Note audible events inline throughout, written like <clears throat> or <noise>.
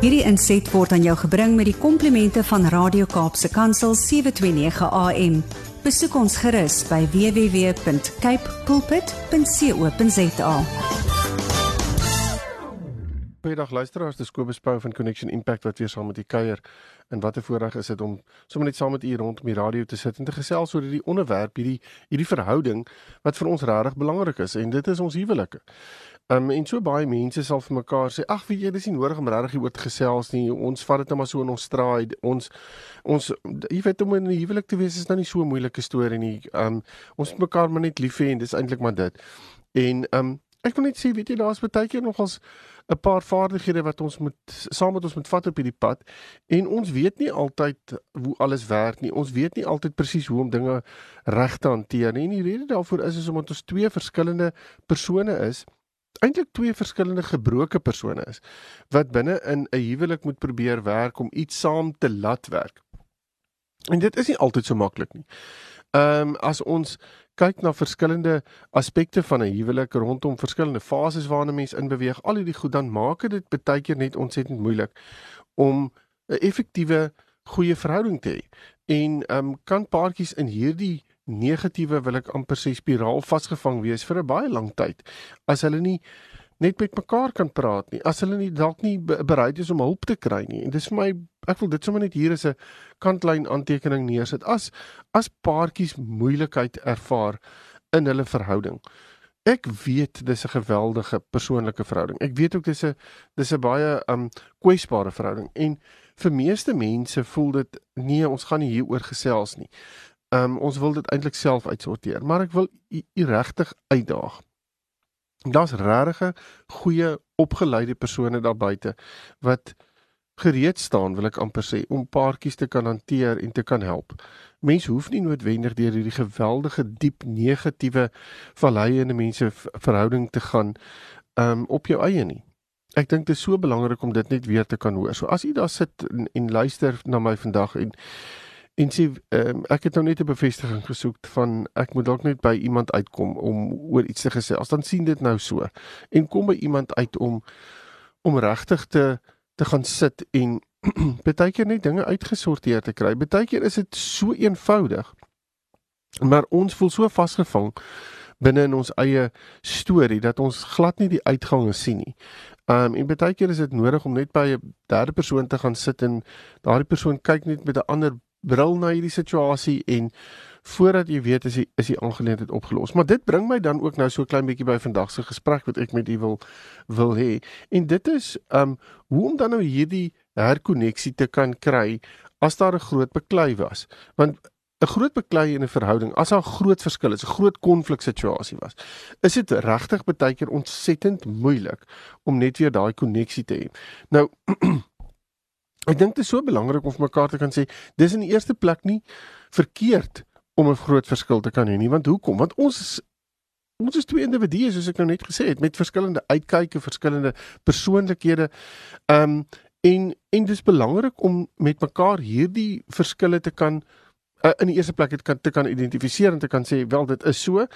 Hierdie inset word aan jou gebring met die komplimente van Radio Kaapse Kansel 729 AM. Besoek ons gerus by www.cape pulpit.co.za. Goeiedag luisteraars, dis Kobus Pau van Connection Impact wat weer saam met u kuier. En wat 'n voorreg is dit om sommer net saam met u rondom die radio te sit en te gesels oor hierdie onderwerp, hierdie hierdie verhouding wat vir ons regtig belangrik is en dit is ons huwelike. Um, en so baie mense sal vir mekaar sê, "Ag, weet jy, dis nie nodig om regtig hieroor te gesels nie. Ons vat dit net maar so in ons straai. Ons ons jy weet om in 'n huwelik te wees is nou nie so 'n moeilike storie nie. Um ons moet mekaar maar net lief hê en dis eintlik maar dit." En um ek wil net sê, weet jy, daar's baie keer nogals 'n paar vaardighede wat ons moet saam met ons moet vat op hierdie pad en ons weet nie altyd hoe alles werk nie. Ons weet nie altyd presies hoe om dinge reg te hanteer nie. En die rede daarvoor is is omdat ons twee verskillende persone is. Eintlik twee verskillende gebroke persone is wat binne in 'n huwelik moet probeer werk om iets saam te laat werk. En dit is nie altyd so maklik nie. Ehm um, as ons kyk na verskillende aspekte van 'n huwelik rondom verskillende fases waarna mens in beweeg, al hierdie goed dan maak dit baie keer net ontsettend moeilik om 'n effektiewe goeie verhouding te hê. En ehm um, kan paartjies in hierdie negatiewe wil ek amper sê spiraal vasgevang wees vir 'n baie lang tyd as hulle nie net met mekaar kan praat nie as hulle nie dalk nie bereid is om hulp te kry nie. En dis vir my ek wil dit sommer net hier as 'n kantlyn aantekening neersit. As as paartjies moeilikheid ervaar in hulle verhouding ek weet dis 'n geweldige persoonlike verhouding. Ek weet ook dis 'n dis 'n baie um kwesbare verhouding. En vir meeste mense voel dit nee ons gaan nie hieroor gesels nie um ons wil dit eintlik self uitsorteer maar ek wil u regtig uitdaag Daar's regtig goeie opgeleide persone daar buite wat gereed staan, wil ek amper sê, om paartjies te kan hanteer en te kan help. Mense hoef nie noodwendig deur hierdie geweldige diep negatiewe valleie in 'n mens se verhouding te gaan um op jou eie nie. Ek dink dit is so belangrik om dit net weer te kan hoor. So as u daar sit en, en luister na my vandag en En sê um, ek het nou net 'n bevestiging gesoek van ek moet dalk net by iemand uitkom om oor iets te gesê. As dan sien dit nou so en kom by iemand uit om om regtig te te gaan sit en <clears throat> baie keer net dinge uitgesorteer te kry. Baie keer is dit so eenvoudig. Maar ons voel so vasgevang binne in ons eie storie dat ons glad nie die uitgange sien nie. Um en baie keer is dit nodig om net by 'n derde persoon te gaan sit en daardie persoon kyk net met 'n ander bril na hierdie situasie en voordat jy weet is die is die aangeleentheid opgelos. Maar dit bring my dan ook nou so klein bietjie by vandag se gesprek wat ek met u wil wil hê. En dit is um hoe om dan nou hierdie herkonneksie te kan kry as daar 'n groot beklei was. Want 'n groot beklei in 'n verhouding, as daar 'n groot verskil is, 'n groot konfliksituasie was, is dit regtig baie keer ontsettend moeilik om net weer daai koneksie te hê. Nou <clears throat> Ek dink dit is so belangrik om vir mekaar te kan sê, dis in die eerste plek nie verkeerd om 'n groot verskil te kan hê nie, want hoekom? Want ons is ons is twee individue soos ek nou net gesê het met verskillende uitkyke, verskillende persoonlikhede. Ehm um, en en dis belangrik om met mekaar hierdie verskille te kan uh, in die eerste plek het kan te kan identifiseer en te kan sê wel dit is so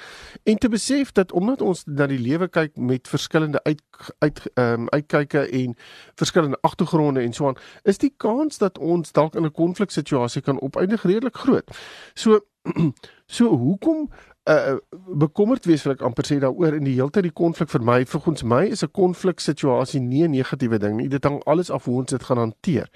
en te besef dat omdat ons na die lewe kyk met verskillende uit uit ehm um, uitkyke en verskillende agtergronde en so aan is die kans dat ons dalk in 'n konfliksituasie kan opeindig redelik groot. So <clears throat> so hoekom uh bekommerd wees wil ek amper sê daaroor in die hele tyd die konflik vir my volgens my is 'n konflik situasie nie 'n negatiewe ding nie dit hang alles af hoe ons dit gaan hanteer.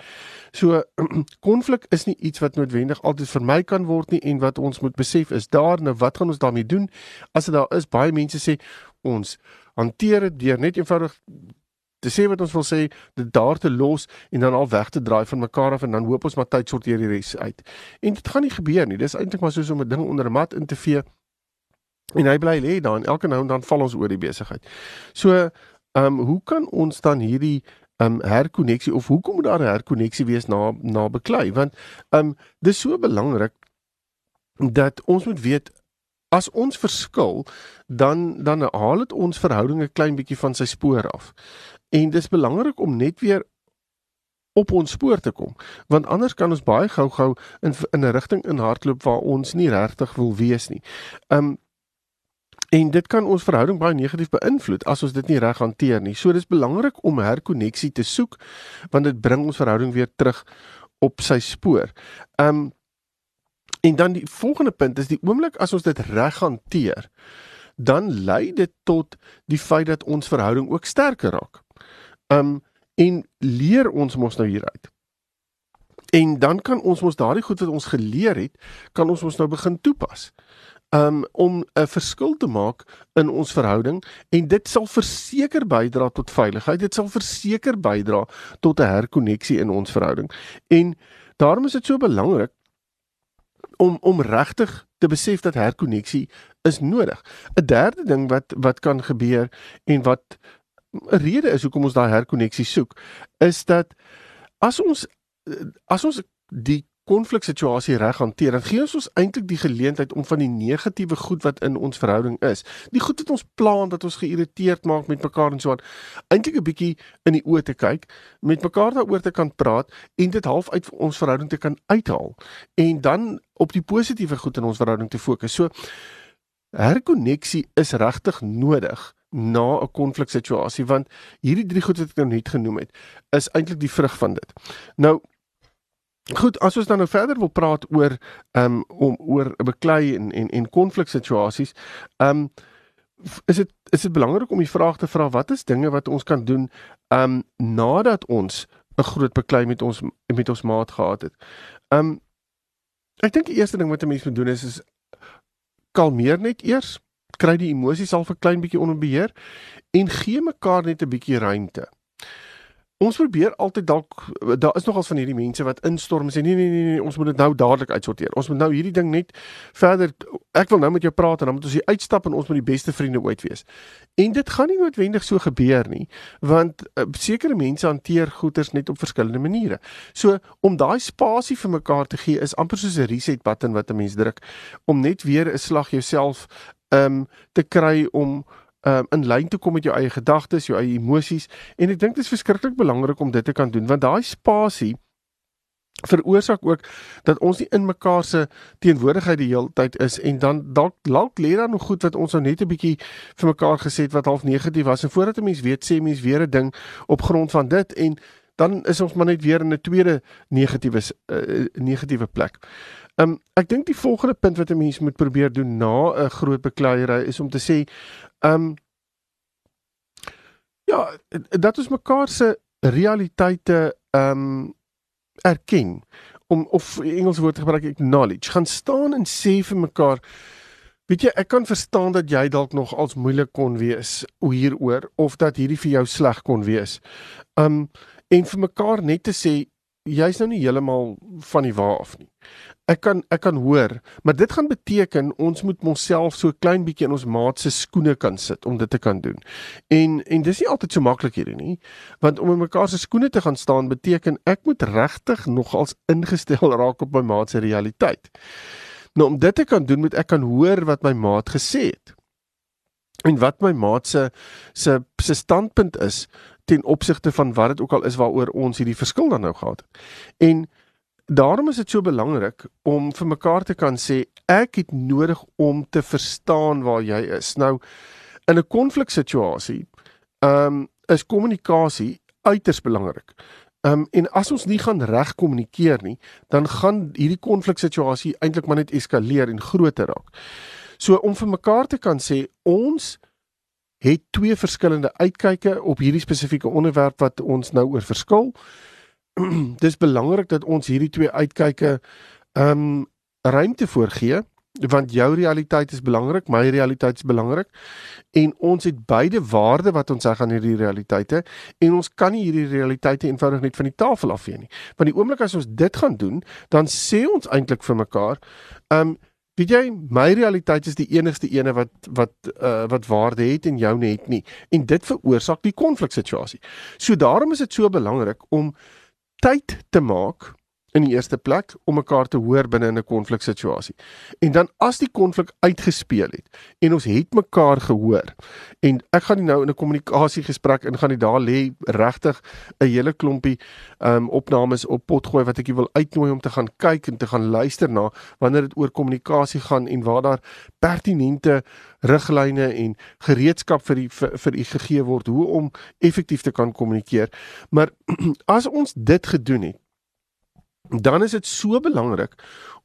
So <clears throat> konflik is nie iets wat noodwendig altyd vermy kan word nie en wat ons moet besef is daar nou wat gaan ons daarmee doen as dit daar is baie mense sê ons hanteer dit deur net eenvoudig te sê wat ons wil sê dit daar te los en dan al weg te draai van mekaar af en dan hoop ons maar tyd sorteer die res uit. En dit gaan nie gebeur nie. Dis eintlik maar soos om 'n ding onder 'n mat in te vee En hy bly lê daar en elke nou en dan val ons oor die besigheid. So, ehm um, hoe kan ons dan hierdie ehm um, herkonneksie of hoekom moet daar 'n herkonneksie wees na na beklei? Want ehm um, dis so belangrik dat ons moet weet as ons verskil dan dan haal dit ons verhoudinge klein bietjie van sy spoor af. En dis belangrik om net weer op ons spoor te kom want anders kan ons baie gou-gou in in 'n rigting in hardloop waar ons nie regtig wil wees nie. Ehm um, En dit kan ons verhouding baie negatief beïnvloed as ons dit nie reg hanteer nie. So dis belangrik om herkonneksie te soek want dit bring ons verhouding weer terug op sy spoor. Um en dan die volgende punt is die oomblik as ons dit reg hanteer, dan lei dit tot die feit dat ons verhouding ook sterker raak. Um en leer ons mos nou hieruit. En dan kan ons mos daardie goed wat ons geleer het, kan ons ons nou begin toepas um, om 'n verskil te maak in ons verhouding en dit sal verseker bydra tot veiligheid. Dit sal verseker bydra tot 'n herkonneksie in ons verhouding. En daarom is dit so belangrik om om regtig te besef dat herkonneksie is nodig. 'n Derde ding wat wat kan gebeur en wat 'n rede is hoekom ons daai herkonneksie soek, is dat as ons as ons die konfliksituasie reg hanteer, dan gee ons ons eintlik die geleentheid om van die negatiewe goed wat in ons verhouding is, die goed wat ons plaan dat ons geïrriteerd maak met mekaar en so aan, eintlik 'n bietjie in die oë te kyk, met mekaar daaroor te kan praat en dit half uit ons verhouding te kan uithaal en dan op die positiewe goed in ons verhouding te fokus. So herkonneksie is regtig nodig na 'n konfliksituasie want hierdie drie goed wat ek nou net genoem het is eintlik die vrug van dit. Nou Goed, as ons dan nou verder wil praat oor ehm um, om oor 'n beklei en en en konfliksituasies, ehm um, is dit is dit belangrik om die vraag te vra wat is dinge wat ons kan doen ehm um, nadat ons 'n groot beklei met ons met ons maat gehad het. Ehm um, ek dink die eerste ding wat 'n mens moet doen is is kalmeer net eers, kry die emosies al 'n klein bietjie onder beheer en gee mekaar net 'n bietjie ruimte. Ons probeer altyd dalk daar is nogals van hierdie mense wat instorm sê nee nee nee nee ons moet dit nou dadelik uitsorteer. Ons moet nou hierdie ding net verder ek wil nou met jou praat en dan moet ons hier uitstap en ons moet die beste vriende ooit wees. En dit gaan nie noodwendig so gebeur nie want uh, sekere mense hanteer goeders net op verskillende maniere. So om daai spasie vir mekaar te gee is amper soos 'n reset button wat 'n mens druk om net weer 'n slag jouself um te kry om um, in lyn te kom met jou eie gedagtes, jou eie emosies en ek dink dit is verskriklik belangrik om dit te kan doen want daai spasie veroorsaak ook dat ons nie in mekaar se teenwoordigheid die hele tyd is en dan dalk dalk lê daar nog goed wat ons nou net 'n bietjie vir mekaar gesê het wat half negatief was en voordat 'n mens weet sê mens weer 'n ding op grond van dit en dan is ons maar net weer in 'n tweede negatiewe uh, negatiewe plek. Um ek dink die volgende punt wat 'n mens moet probeer doen na 'n groot bekleierery is om te sê um ja, dat ons mekaar se realiteite um erken om of Engels woord gebruik acknowledge, gaan staan en sê vir mekaar Weet jy, ek kan verstaan dat jy dalk nog als moeilik kon wees hieroor of dat hierdie vir jou sleg kon wees. Um en vir mekaar net te sê jy's nou nie heeltemal van die waar af nie. Ek kan ek kan hoor, maar dit gaan beteken ons moet onsself so klein bietjie in ons maat se skoene kan sit om dit te kan doen. En en dis nie altyd so maklik hierdie nie, want om in mekaar se skoene te gaan staan beteken ek moet regtig nogals ingestel raak op my maat se realiteit. Nou om dit te kan doen moet ek kan hoor wat my maat gesê het. En wat my maat se se se standpunt is ten opsigte van wat dit ook al is waaroor ons hierdie verskil dan nou gehad het. En daarom is dit so belangrik om vir mekaar te kan sê ek het nodig om te verstaan waar jy is. Nou in 'n konfliksituasie, ehm um, is kommunikasie uiters belangrik. Ehm um, en as ons nie gaan reg kommunikeer nie, dan gaan hierdie konfliksituasie eintlik maar net eskaleer en groter raak. So om vir mekaar te kan sê ons het twee verskillende uitkyke op hierdie spesifieke onderwerp wat ons nou oor verskil. <clears throat> Dis belangrik dat ons hierdie twee uitkyke ehm um, ruimte voorgee want jou realiteit is belangrik, my realiteit is belangrik en ons het beide waarde wat ons sê aan hierdie realiteite en ons kan nie hierdie realiteite eenvoudig net van die tafel afvee nie. Want die oomblik as ons dit gaan doen, dan sê ons eintlik vir mekaar, ehm um, Weet jy, my realiteit is die enigste ene wat wat uh, wat waarde het en jou net nie. En dit veroorsaak die konfliksituasie. So daarom is dit so belangrik om tyd te maak in die eerste plek om mekaar te hoor binne 'n konfliksituasie. En dan as die konflik uitgespeel het en ons het mekaar gehoor en ek gaan nou in 'n kommunikasiegesprek in gaan die daar lê regtig 'n hele klompie um opnames op pot gooi wat ek jy wil uitnooi om te gaan kyk en te gaan luister na wanneer dit oor kommunikasie gaan en waar daar pertinente riglyne en gereedskap vir die vir, vir u gegee word hoe om effektief te kan kommunikeer. Maar <clears throat> as ons dit gedoen het dan is dit so belangrik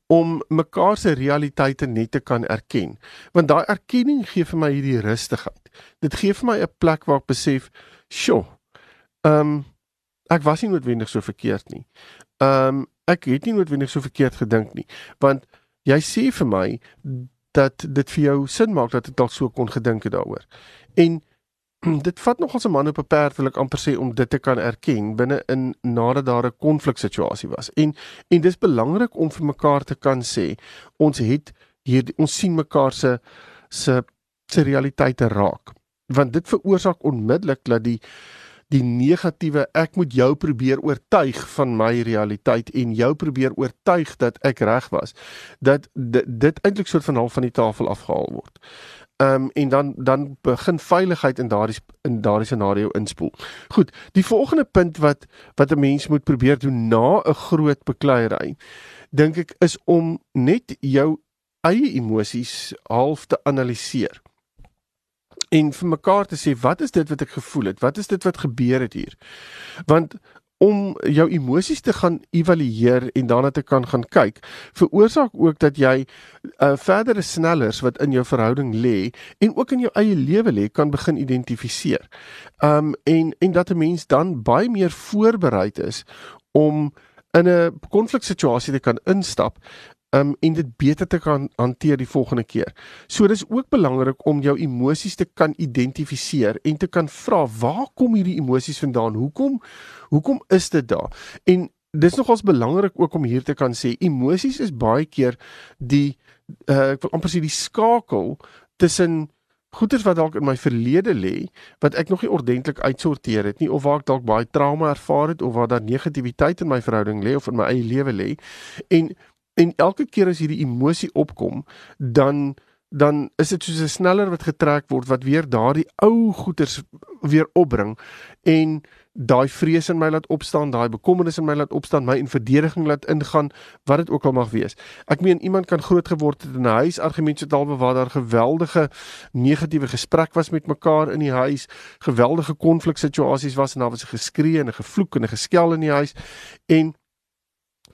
om mekaar se realiteite net te kan erken. Want daai erkenning gee vir my hierdie rustigheid. Dit gee vir my 'n plek waar ek besef, "Sjoe. Ehm um, ek was nie noodwendig so verkeerd nie. Ehm um, ek het nie noodwendig so verkeerd gedink nie." Want jy sê vir my dat dit vir jou sin maak dat ek dalk so kon gedink het daaroor. En dit vat nogals 'n man op 'n perd wil ek amper sê om dit te kan erken binne in nadat daar 'n konfliksituasie was. En en dis belangrik om vir mekaar te kan sê ons het hier ons sien mekaar se se se realiteite raak. Want dit veroorsaak onmiddellik dat die die negatiewe ek moet jou probeer oortuig van my realiteit en jou probeer oortuig dat ek reg was dat dit, dit eintlik soort van half van die tafel afgehaal word. Ehm um, en dan dan begin veiligheid in daardie in daardie scenario inspoel. Goed, die volgende punt wat wat 'n mens moet probeer doen na 'n groot bekleierery, dink ek is om net jou eie emosies half te analiseer. En vir mekaar te sê, wat is dit wat ek gevoel het? Wat is dit wat gebeur het hier? Want om jou emosies te gaan evalueer en daarna te kan gaan kyk, veroorsaak ook dat jy uh, verdere snellers wat in jou verhouding lê en ook in jou eie lewe lê kan begin identifiseer. Um en en dat 'n mens dan baie meer voorbereid is om in 'n konfliksituasie te kan instap um, en dit beter te kan hanteer die volgende keer. So dis ook belangrik om jou emosies te kan identifiseer en te kan vra waar kom hierdie emosies vandaan? Hoekom hoekom is dit daar? En dis nogals belangrik ook om hier te kan sê emosies is baie keer die uh, ek wil amper sê die skakel tussen goeders wat dalk in my verlede lê wat ek nog nie ordentlik uitsorteer het nie of waar ek dalk baie trauma ervaar het of waar daar negativiteit in my verhouding lê of in my eie lewe lê en En elke keer as hierdie emosie opkom, dan dan is dit soos 'n sneller wat getrek word wat weer daardie ou goeters weer opbring en daai vrees in my laat opstaan, daai bekommernis in my laat opstaan, my in verdediging laat ingaan, wat dit ook al mag wees. Ek meen iemand kan groot geword het in 'n huis dalbe waar daar geweldige negatiewe gesprek was met mekaar in die huis, geweldige konfliksituasies was en daar was 'n geskree en 'n gevloek en 'n geskel in die huis en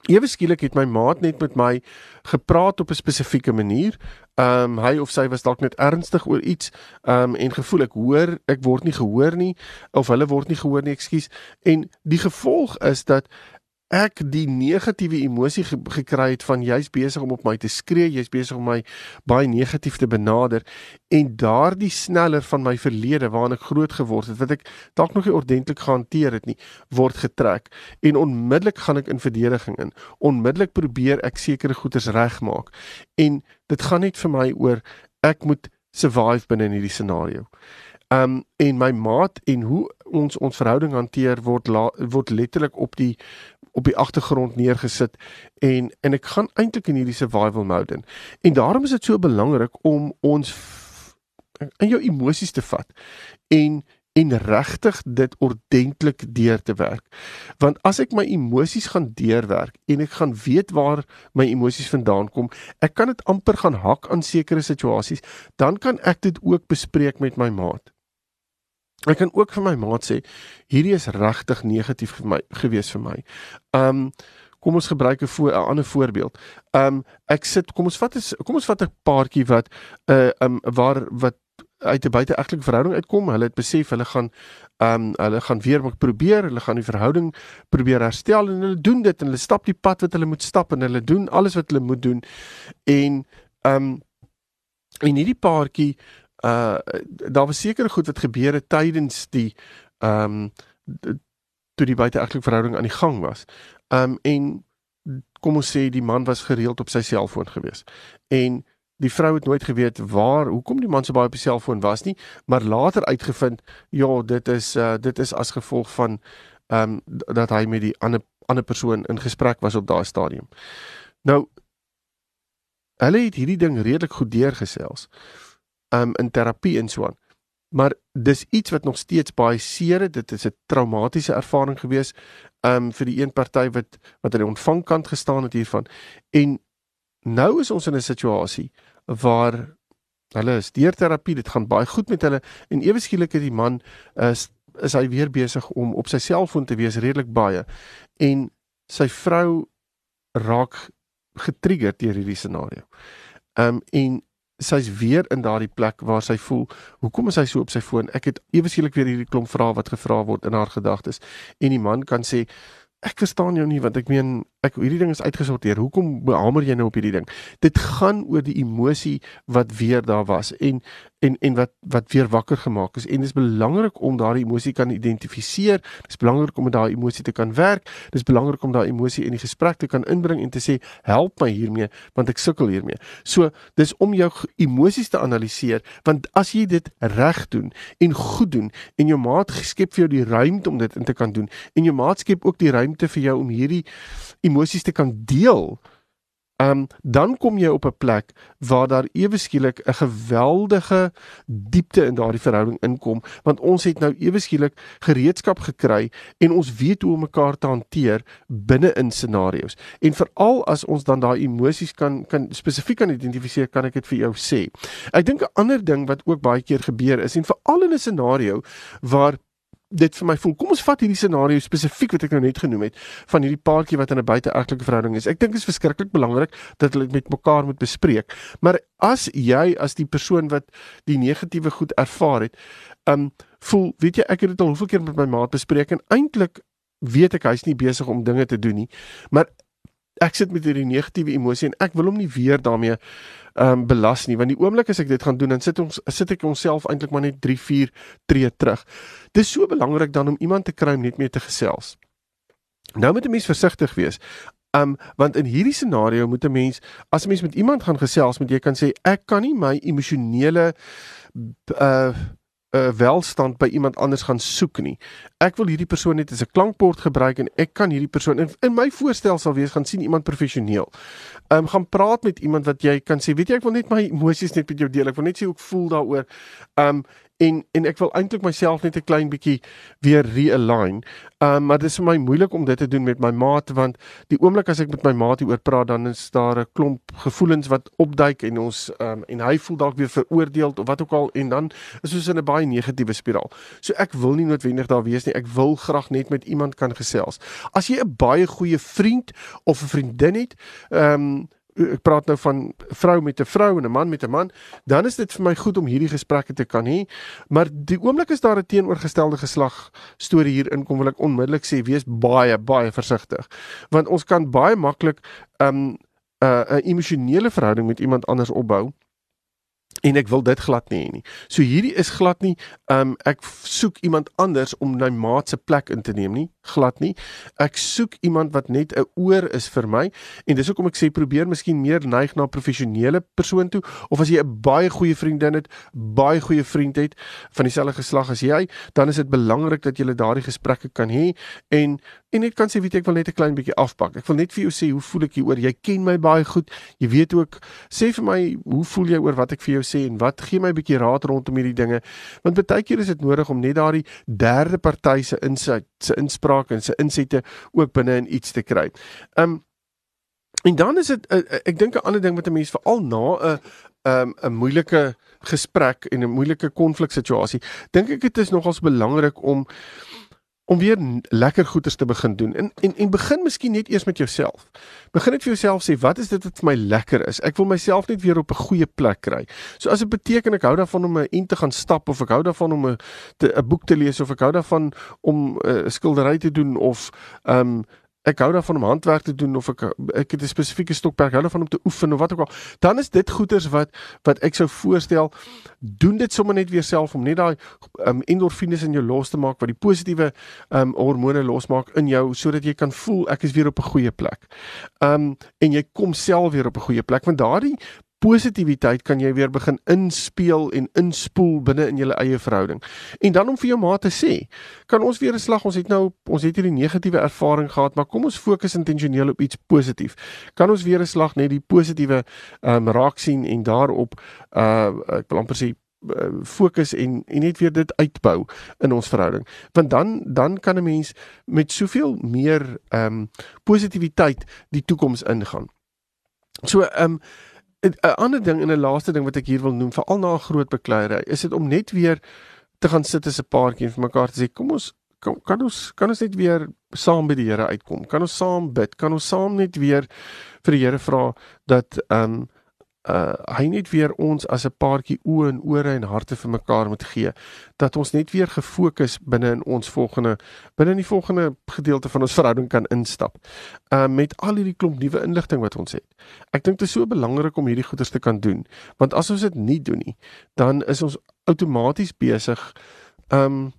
Ewe skielik het my maat net met my gepraat op 'n spesifieke manier. Ehm um, hy of sy was dalk net ernstig oor iets ehm um, en gevoel ek hoor ek word nie gehoor nie of hulle word nie gehoor nie, ekskuus. En die gevolg is dat ek die negatiewe emosie ge gekry het van jy's besig om op my te skree, jy's besig om my baie negatief te benader en daardie sneller van my verlede waarin ek groot geword het wat ek dalk nog nie ordentlik gehanteer het nie, word getrek en onmiddellik gaan ek in verdediging in. Onmiddellik probeer ek sekere goeders regmaak. En dit gaan net vir my oor ek moet survive binne in hierdie scenario. Um en my maat en hoe ons ons verhouding hanteer word la, word letterlik op die op die agtergrond neergesit en en ek gaan eintlik in hierdie survival mode in. En daarom is dit so belangrik om ons in jou emosies te vat en en regtig dit ordentlik deur te werk. Want as ek my emosies gaan deurwerk en ek gaan weet waar my emosies vandaan kom, ek kan dit amper gaan hak aan sekere situasies, dan kan ek dit ook bespreek met my maat. Ek kan ook vir my maat sê hierdie is regtig negatief vir my gewees vir my. Um kom ons gebruik 'n voor 'n ander voorbeeld. Um ek sit kom ons vat is kom ons vat 'n paartjie wat uh um waar wat uit 'n buiteegtelike verhouding uitkom. Hulle het besef hulle gaan um hulle gaan weer probeer, hulle gaan die verhouding probeer herstel en hulle doen dit en hulle stap die pad wat hulle moet stap en hulle doen alles wat hulle moet doen. En um en hierdie paartjie uh daar was sekere goed wat gebeur het tydens die ehm um, toe die buiteegtelike verhouding aan die gang was. Ehm um, en kom ons sê die man was gereeld op sy selfoon gewees. En die vrou het nooit geweet waar hoekom die man so baie op sy selfoon was nie, maar later uitgevind ja, dit is uh dit is as gevolg van ehm um, dat hy met die ander ander persoon in gesprek was op daai stadium. Nou hulle het hierdie ding redelik goed deurgesels. Um in terapie en so aan. Maar dis iets wat nog steeds baie seer het. Dit is 'n traumatiese ervaring gewees um vir die een party wat wat aan die ontvangkant gestaan het hiervan. En nou is ons in 'n situasie waar hulle is deur terapie, dit gaan baie goed met hulle en ewe skielik het die man is is hy weer besig om op sy selfoon te wees redelik baie en sy vrou raak getrigger deur hierdie scenario. Um en sy's weer in daardie plek waar sy voel, hoekom is hy so op sy foon? Ek het ewe skielik weer hierdie klomp vrae wat gevra word in haar gedagtes en die man kan sê ek verstaan jou nie want ek meen ek hierdie ding is uitgesorteer. Hoekom hamer jy nou op hierdie ding? Dit gaan oor die emosie wat weer daar was en en en wat wat weer wakker gemaak is en dit is belangrik om daardie emosie kan identifiseer. Dit is belangrik om met daai emosie te kan werk. Dit is belangrik om daai emosie in die gesprek te kan inbring en te sê help my hiermee want ek sukkel hiermee. So dis om jou emosies te analiseer want as jy dit reg doen en goed doen en jou maat skep vir jou die ruimte om dit in te kan doen en jou maat skep ook die ruimte vir jou om hierdie emosies te kan deel, um, dan kom jy op 'n plek waar daar ewe skielik 'n geweldige diepte in daardie verhouding inkom, want ons het nou ewe skielik gereedskap gekry en ons weet hoe om mekaar te hanteer binne in scenario's. En veral as ons dan daai emosies kan kan spesifiek kan identifiseer, kan ek dit vir jou sê. Ek dink 'n ander ding wat ook baie keer gebeur is en veral in 'n scenario waar dit vir my voel. Kom ons vat hierdie scenario spesifiek wat ek nou net genoem het van hierdie paartjie wat in 'n buiteegtelike verhouding is. Ek dink dit is verskriklik belangrik dat hulle dit met mekaar moet bespreek. Maar as jy as die persoon wat die negatiewe goed ervaar het, um voel, weet jy, ek het dit al hoeveel keer met my maat bespreek en eintlik weet ek hy's nie besig om dinge te doen nie. Maar ek sit met hierdie negatiewe emosie en ek wil hom nie weer daarmee um, belas nie want die oomblik as ek dit gaan doen dan sit ons sit ek onsself eintlik maar net 3 4 tree terug. Dis so belangrik dan om iemand te kry om net mee te gesels. Nou moet 'n mens versigtig wees. Um want in hierdie scenario moet 'n mens as 'n mens met iemand gaan gesels moet jy kan sê ek kan nie my emosionele uh uh, welstand by iemand anders gaan soek nie. Ek wil hierdie persoon net as 'n klankbord gebruik en ek kan hierdie persoon in, in my voorstel sal wees gaan sien iemand professioneel. Ehm um, gaan praat met iemand wat jy kan sê, weet jy ek wil net my emosies net met jou deel. Ek wil net sê hoe ek voel daaroor. Ehm um, en en ek wil eintlik myself net 'n klein bietjie weer realign. Um maar dit is vir my moeilik om dit te doen met my maat want die oomblik as ek met my maat hieroor praat dan is daar 'n klomp gevoelens wat opduik en ons um en hy voel dalk weer veroordeel of wat ook al en dan is ons in 'n baie negatiewe spiraal. So ek wil nie noodwendig daar wees nie. Ek wil graag net met iemand kan gesels. As jy 'n baie goeie vriend of 'n vriendin het, um ek praat nou van vrou met 'n vrou en 'n man met 'n man, dan is dit vir my goed om hierdie gesprekke te kan hê. Maar die oomblik is daar 'n teenoorgestelde geslag storie hier inkom, wil ek onmiddellik sê wees baie baie versigtig. Want ons kan baie maklik 'n um, 'n uh, emosionele verhouding met iemand anders opbou en ek wil dit glad nie hê nie. So hierdie is glad nie um ek soek iemand anders om my maat se plek in te neem nie, glad nie. Ek soek iemand wat net 'n oor is vir my en dis hoekom ek sê probeer miskien meer neig na 'n professionele persoon toe of as jy 'n baie goeie vriendin het, baie goeie vriend het van dieselfde geslag as jy, dan is dit belangrik dat jy daardie gesprekke kan hê en en net kan sê weet ek wil net 'n klein bietjie afpak. Ek wil net vir jou sê hoe voel ek hieroor? Jy ken my baie goed. Jy weet ook sê vir my hoe voel jy oor wat ek vir jou sê en wat gee my 'n bietjie raad rondom hierdie dinge. Want baie keer is dit nodig om net daardie derde party se insit, se inspraak en se insette ook binne in iets te kry. Um en dan is dit uh, ek dink 'n ander ding wat 'n mens veral na 'n um 'n moeilike gesprek en 'n moeilike konfliksituasie, dink ek dit is nogals belangrik om om weer lekker goeders te begin doen. En en en begin miskien net eers met jouself. Begin net vir jouself sê, wat is dit wat vir my lekker is? Ek wil myself net weer op 'n goeie plek kry. So as dit beteken ek hou daarvan om 'n en te gaan stap of ek hou daarvan om 'n 'n boek te lees of ek hou daarvan om 'n uh, skildery te doen of ehm um, ek hou daarvan om handwerk te doen of ek ek het 'n spesifieke stokperk hou daarvan om te oefen of wat ook al dan is dit goeders wat wat ek sou voorstel doen dit sommer net weer self om net daai um, endorfines in jou los te maak wat die positiewe um, hormone losmaak in jou sodat jy kan voel ek is weer op 'n goeie plek. Um en jy kom self weer op 'n goeie plek want daardie positiwiteit kan jy weer begin inspeel en inspoel binne in jou eie verhouding. En dan om vir jou maat te sê, kan ons weer 'n slag, ons het nou ons het hierdie negatiewe ervaring gehad, maar kom ons fokus intentioneel op iets positief. Kan ons weer 'n slag net die positiewe ehm um, raak sien en daarop uh ek wil amper sê uh, fokus en en net weer dit uitbou in ons verhouding. Want dan dan kan 'n mens met soveel meer ehm um, positiwiteit die toekoms ingaan. So ehm um, 'n ander ding en 'n laaste ding wat ek hier wil noem veral na 'n groot bekleierery is dit om net weer te gaan sit as 'n paartjie en vir mekaar te sê kom ons kan, kan ons kan ons net weer saam by die Here uitkom? Kan ons saam bid? Kan ons saam net weer vir die Here vra dat ehm um, uh hy net weer ons as 'n paartjie oë en ore en harte vir mekaar moet gee dat ons net weer gefokus binne in ons volgende binne in die volgende gedeelte van ons verhouding kan instap. Uh met al hierdie klomp nuwe inligting wat ons het. Ek dink dit is so belangrik om hierdie goeders te kan doen want as ons dit nie doen nie, dan is ons outomaties besig um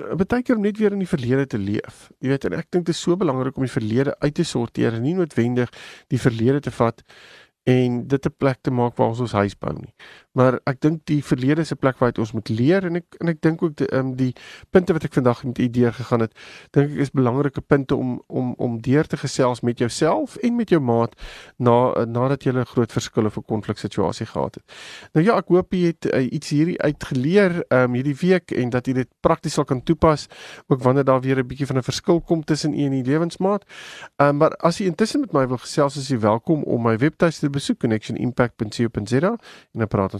baie keer om net weer in die verlede te leef. Jy weet en ek dink dit is so belangrik om die verlede uit te sorteer en nie noodwendig die verlede te vat en dit 'n plek te maak waar ons ons huis bou nie. Maar ek dink die verlede is 'n plek waar ons moet leer en ek en ek dink ook die, um, die punte wat ek vandag met u deur gegaan het, dink ek is belangrike punte om om om deur te gesels met jouself en met jou maat na nadat jy 'n groot verskil of 'n konfliksituasie gehad het. Nou ja, ek hoop jy het uh, iets hierdie uitgeleer um, hierdie week en dat jy dit prakties sal kan toepas ook wanneer daar weer 'n bietjie van 'n verskil kom tussen u en u lewensmaat. Um, maar as jy intussen met my wil gesels, is jy welkom om my webtuiste te besoek connectionimpact.co.za en dan praat